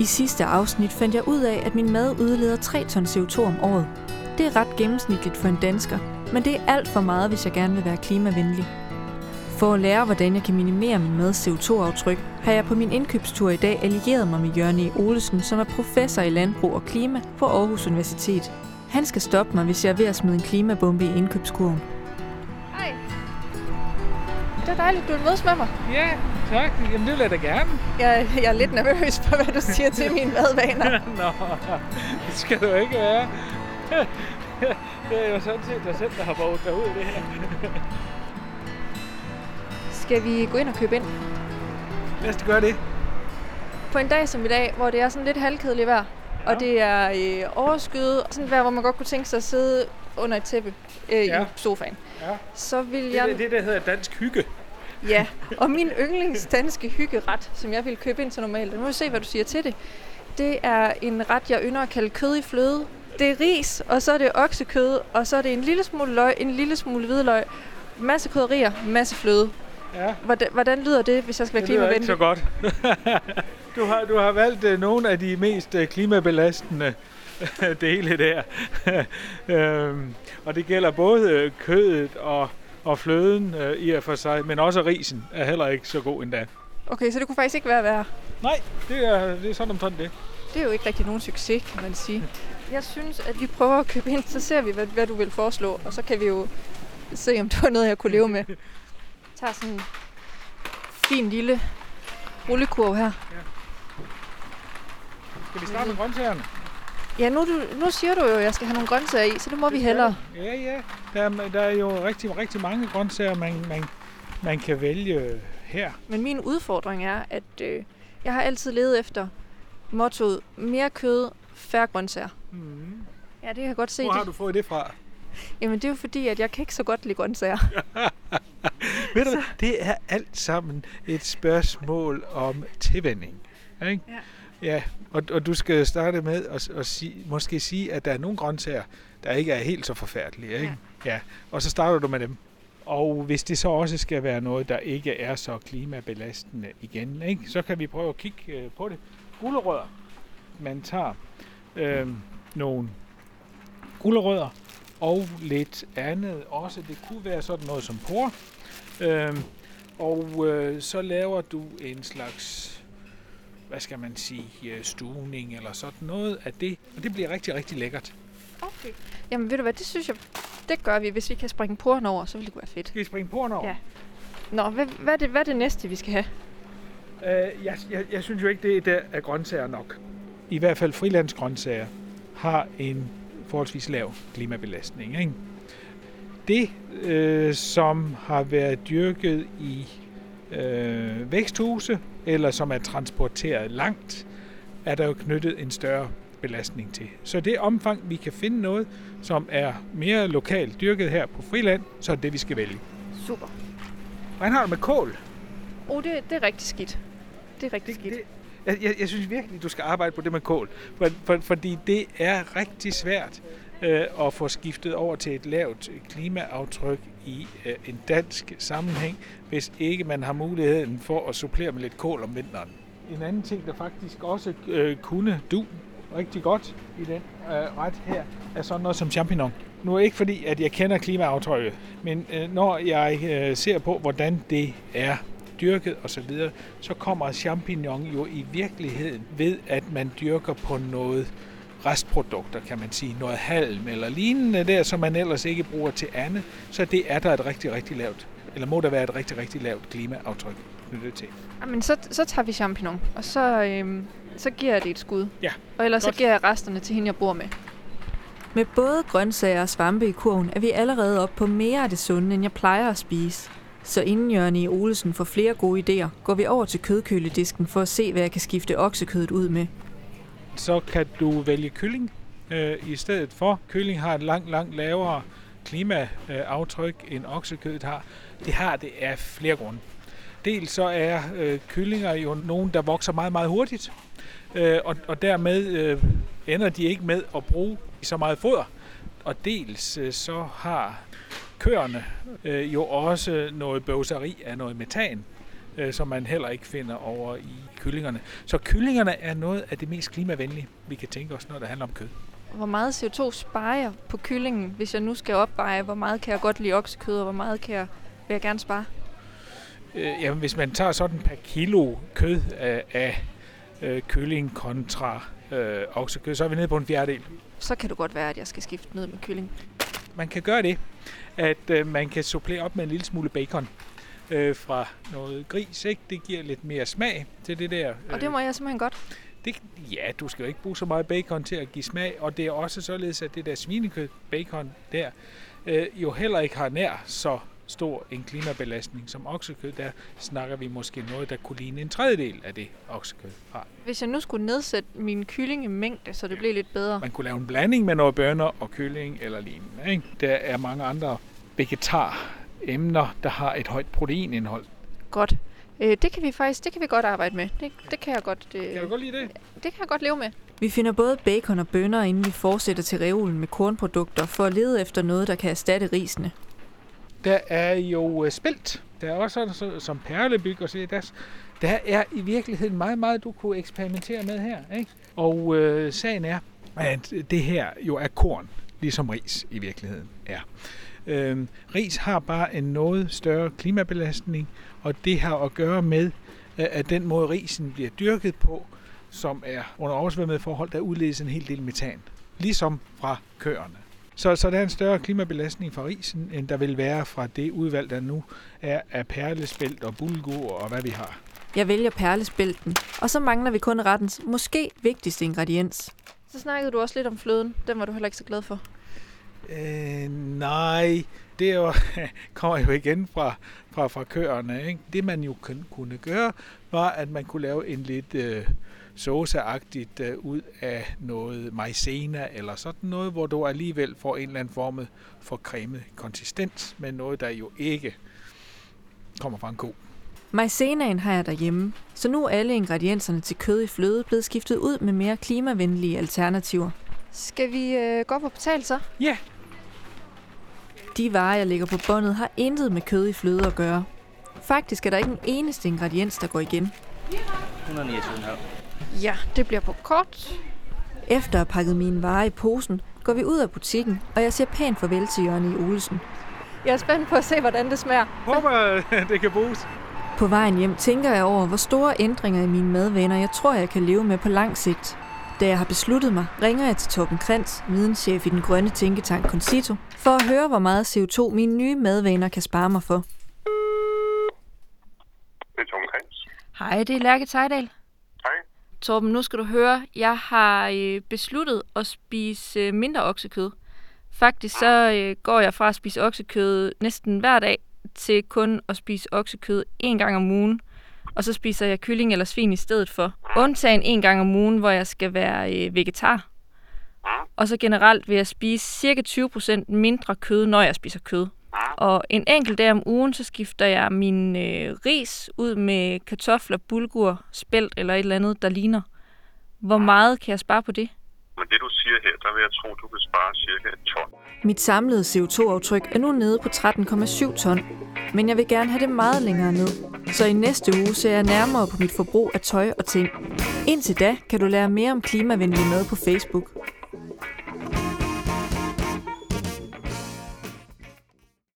I sidste afsnit fandt jeg ud af, at min mad udleder 3 ton CO2 om året. Det er ret gennemsnitligt for en dansker, men det er alt for meget, hvis jeg gerne vil være klimavenlig. For at lære, hvordan jeg kan minimere min mads CO2-aftryk, har jeg på min indkøbstur i dag allieret mig med Jørgen E. Olesen, som er professor i landbrug og klima på Aarhus Universitet. Han skal stoppe mig, hvis jeg er ved at smide en klimabombe i indkøbskurven. Hej. Det er dejligt, du vil mødes med mig. Ja, tak. Jamen, det vil jeg da gerne. Jeg, jeg er lidt nervøs for, hvad du siger til mine madvaner. Nå, det skal du ikke være. Det er jo sådan set dig selv, der har brugt dig ud i det her. Skal vi gå ind og købe ind? Lad os gøre det. På en dag som i dag, hvor det er sådan lidt halvkedeligt vejr. Og det er øh, overskyet, sådan et vejr, hvor man godt kunne tænke sig at sidde under et tæppe øh, ja. i sofaen, Ja. så vil Det jeg... er det, der hedder dansk hygge. Ja, og min yndlings danske hyggeret, som jeg vil købe ind til normalt, nu må vi se, hvad du siger til det. Det er en ret, jeg ynder at kalde kød i fløde. Det er ris, og så er det oksekød, og så er det en lille smule løg, en lille smule hvidløg, masse krydderier, masse fløde. Ja, Hvordan, hvordan lyder det, hvis jeg skal være det lyder ikke klimavenlig? så godt. du, har, du har valgt uh, nogle af de mest uh, klimabelastende dele der. øhm, og det gælder både øh, kødet og, og fløden uh, i og for sig, men også risen er heller ikke så god endda. Okay, så det kunne faktisk ikke være værre. Nej, det er, det er sådan omtrent det. Det er jo ikke rigtig nogen succes, kan man sige. Jeg synes, at vi prøver at købe ind, så ser vi, hvad, hvad du vil foreslå, og så kan vi jo se, om det var noget, jeg kunne leve med. Tager sådan en fin lille rullekurv her. Skal vi starte med grøntsagerne? Ja, nu, nu siger du jo, at jeg skal have nogle grøntsager i, så det må vi hellere. Ja, ja. Der, er- der er jo rigtig, rigtig mange grøntsager, man, man, man kan vælge her. Men min udfordring er, at øh, jeg har altid levet efter mottoet mere kød, færre grøntsager. Mm. Ja, det kan jeg godt se. Hvor har Det. du fået det fra? Jamen, det er jo fordi, at jeg kan ikke så godt lide grøntsager. Ved du, hvad? det er alt sammen et spørgsmål om tilvænning. Ikke? Ja. Ja, og, og du skal starte med at, at sige, måske sige, at der er nogle grøntsager, der ikke er helt så forfærdelige. Ikke? Ja. ja. Og så starter du med dem. Og hvis det så også skal være noget, der ikke er så klimabelastende igen, ikke? så kan vi prøve at kigge øh, på det. Gulerødder. Man tager øh, nogle gulerødder og lidt andet også. Det kunne være sådan noget som por. Øh, og øh, så laver du en slags, hvad skal man sige, øh, stuning eller sådan noget af det. Og det bliver rigtig, rigtig lækkert. Okay. Jamen, ved du hvad, det synes jeg, det gør vi. Hvis vi kan springe poren over, så vil det kunne være fedt. Skal vi springe porn over? Ja. Nå, hvad, hvad, er det, hvad er det næste, vi skal have? Øh, jeg, jeg, jeg synes jo ikke, det der er grøntsager nok. I hvert fald frilandsgrøntsager har en forholdsvis lav klimabelastning. Ikke? Det, øh, som har været dyrket i øh, væksthuse, eller som er transporteret langt, er der jo knyttet en større belastning til. Så det omfang, vi kan finde noget, som er mere lokalt dyrket her på friland, så er det vi skal vælge. Super. Hvordan har du med kål? Oh, det, det er rigtig skidt. Det er rigtig Det, skidt. det, jeg, jeg, jeg synes virkelig, du skal arbejde på det med kål, for, for, fordi det er rigtig svært øh, og få skiftet over til et lavt klimaaftryk i øh, en dansk sammenhæng, hvis ikke man har muligheden for at supplere med lidt kål om vinteren. En anden ting, der faktisk også øh, kunne du rigtig godt i den øh, ret her, er sådan noget som champignon. Nu er ikke fordi, at jeg kender klimaaftrykket, men øh, når jeg øh, ser på, hvordan det er dyrket osv., så kommer champignon jo i virkeligheden ved, at man dyrker på noget restprodukter, kan man sige, noget halm eller lignende der, som man ellers ikke bruger til andet, så det er der et rigtig, rigtig lavt, eller må der være et rigtig, rigtig lavt klimaaftryk knyttet til. Jamen, så, så tager vi champignon, og så, øhm, så giver jeg det et skud. Ja, Og ellers godt. så giver jeg resterne til hende, jeg bor med. Med både grøntsager og svampe i kurven er vi allerede op på mere af det sunde, end jeg plejer at spise. Så inden Jørgen i Olesen får flere gode idéer, går vi over til kødkøledisken for at se, hvad jeg kan skifte oksekødet ud med så kan du vælge kylling øh, i stedet for. Kylling har et langt, langt lavere klimaaftryk øh, end oksekødet har. Det har det af flere grunde. Dels så er øh, kyllinger jo nogen, der vokser meget, meget hurtigt, øh, og, og dermed øh, ender de ikke med at bruge så meget foder. Og dels øh, så har køerne øh, jo også noget bøvseri af noget metan, øh, som man heller ikke finder over i kyllingerne. Så kyllingerne er noget af det mest klimavenlige, vi kan tænke os, når det handler om kød. Hvor meget CO2 sparer jeg på kyllingen, hvis jeg nu skal opveje, hvor meget kan jeg godt lide oksekød, og hvor meget kan jeg, vil jeg gerne spare? Øh, jamen, hvis man tager sådan per kilo kød af, af øh, kylling kontra øh, oksekød, så er vi nede på en fjerdedel. Så kan det godt være, at jeg skal skifte ned med kylling. Man kan gøre det, at øh, man kan supplere op med en lille smule bacon øh, fra noget gris. Ikke? Det giver lidt mere smag til det der. Og det må jeg simpelthen godt. Det, ja, du skal jo ikke bruge så meget bacon til at give smag, og det er også således, at det der svinekød, bacon der, øh, jo heller ikke har nær så stor en klimabelastning som oksekød. Der snakker vi måske noget, der kunne ligne en tredjedel af det oksekød har. Hvis jeg nu skulle nedsætte min kylling i mængde, så det blev lidt bedre. Man kunne lave en blanding med noget bønner og kylling eller lignende. Ikke? Der er mange andre vegetar-emner, der har et højt proteinindhold. Godt. Øh, det kan vi faktisk det kan vi godt arbejde med. Det, det kan jeg godt, øh, Kan du godt lide det? det kan jeg godt leve med. Vi finder både bacon og bønner, inden vi fortsætter til reolen med kornprodukter, for at lede efter noget, der kan erstatte risene. Der er jo øh, spelt. Der er også sådan, så, som perlebyg og så der, der er i virkeligheden meget, meget, du kunne eksperimentere med her. Ikke? Og øh, sagen er, at det her jo er korn, ligesom ris i virkeligheden er. Øh, ris har bare en noget større klimabelastning, og det har at gøre med, øh, at den måde risen bliver dyrket på, som er under oversvømmede forhold, der udledes en hel del metan. Ligesom fra køerne. Så, så der er en større klimabelastning fra risen, end der vil være fra det udvalg, der nu er af perlespelt og bulgur og hvad vi har. Jeg vælger perlespælten, og så mangler vi kun rettens måske vigtigste ingrediens. Så snakkede du også lidt om fløden. Den var du heller ikke så glad for. Øh, nej, det er jo, kommer jo igen fra, fra, fra køerne. Ikke? Det man jo kun- kunne gøre, var, at man kunne lave en lidt øh, sauceagtigt øh, ud af noget maizena eller sådan noget, hvor du alligevel får en eller anden form for cremet konsistens, men noget, der jo ikke kommer fra en ko. Maizenaen har jeg derhjemme, så nu er alle ingredienserne til kød i fløde blevet skiftet ud med mere klimavenlige alternativer. Skal vi øh, gå og betale så? Ja, De varer, jeg lægger på båndet, har intet med kød i fløde at gøre. Faktisk er der ikke en eneste ingrediens, der går igen. 129,5. Ja, det bliver på kort. Efter at have pakket mine varer i posen, går vi ud af butikken, og jeg siger pænt farvel til Jørgen i Olesen. Jeg er spændt på at se, hvordan det smager. håber det kan bruges. På vejen hjem tænker jeg over, hvor store ændringer i mine madvaner jeg tror, jeg kan leve med på lang sigt. Da jeg har besluttet mig, ringer jeg til Torben Krantz, videnschef i den grønne tænketank Concito, for at høre, hvor meget CO2 mine nye madvaner kan spare mig for. Det er Tom Krans. Hej, det er Lærke Tejdal. Hej. Torben, nu skal du høre, jeg har øh, besluttet at spise øh, mindre oksekød. Faktisk så øh, går jeg fra at spise oksekød næsten hver dag til kun at spise oksekød en gang om ugen. Og så spiser jeg kylling eller svin i stedet for. Undtagen en gang om ugen, hvor jeg skal være øh, vegetar. Og så generelt vil jeg spise cirka 20% mindre kød, når jeg spiser kød. Og en enkelt dag om ugen, så skifter jeg min øh, ris ud med kartofler, bulgur, spelt eller et eller andet, der ligner. Hvor meget kan jeg spare på det? Men det du siger her, der vil jeg tro, du kan spare cirka et ton. Mit samlede CO2-aftryk er nu nede på 13,7 ton, men jeg vil gerne have det meget længere ned. Så i næste uge ser jeg nærmere på mit forbrug af tøj og ting. Indtil da kan du lære mere om klimavenlig mad på Facebook.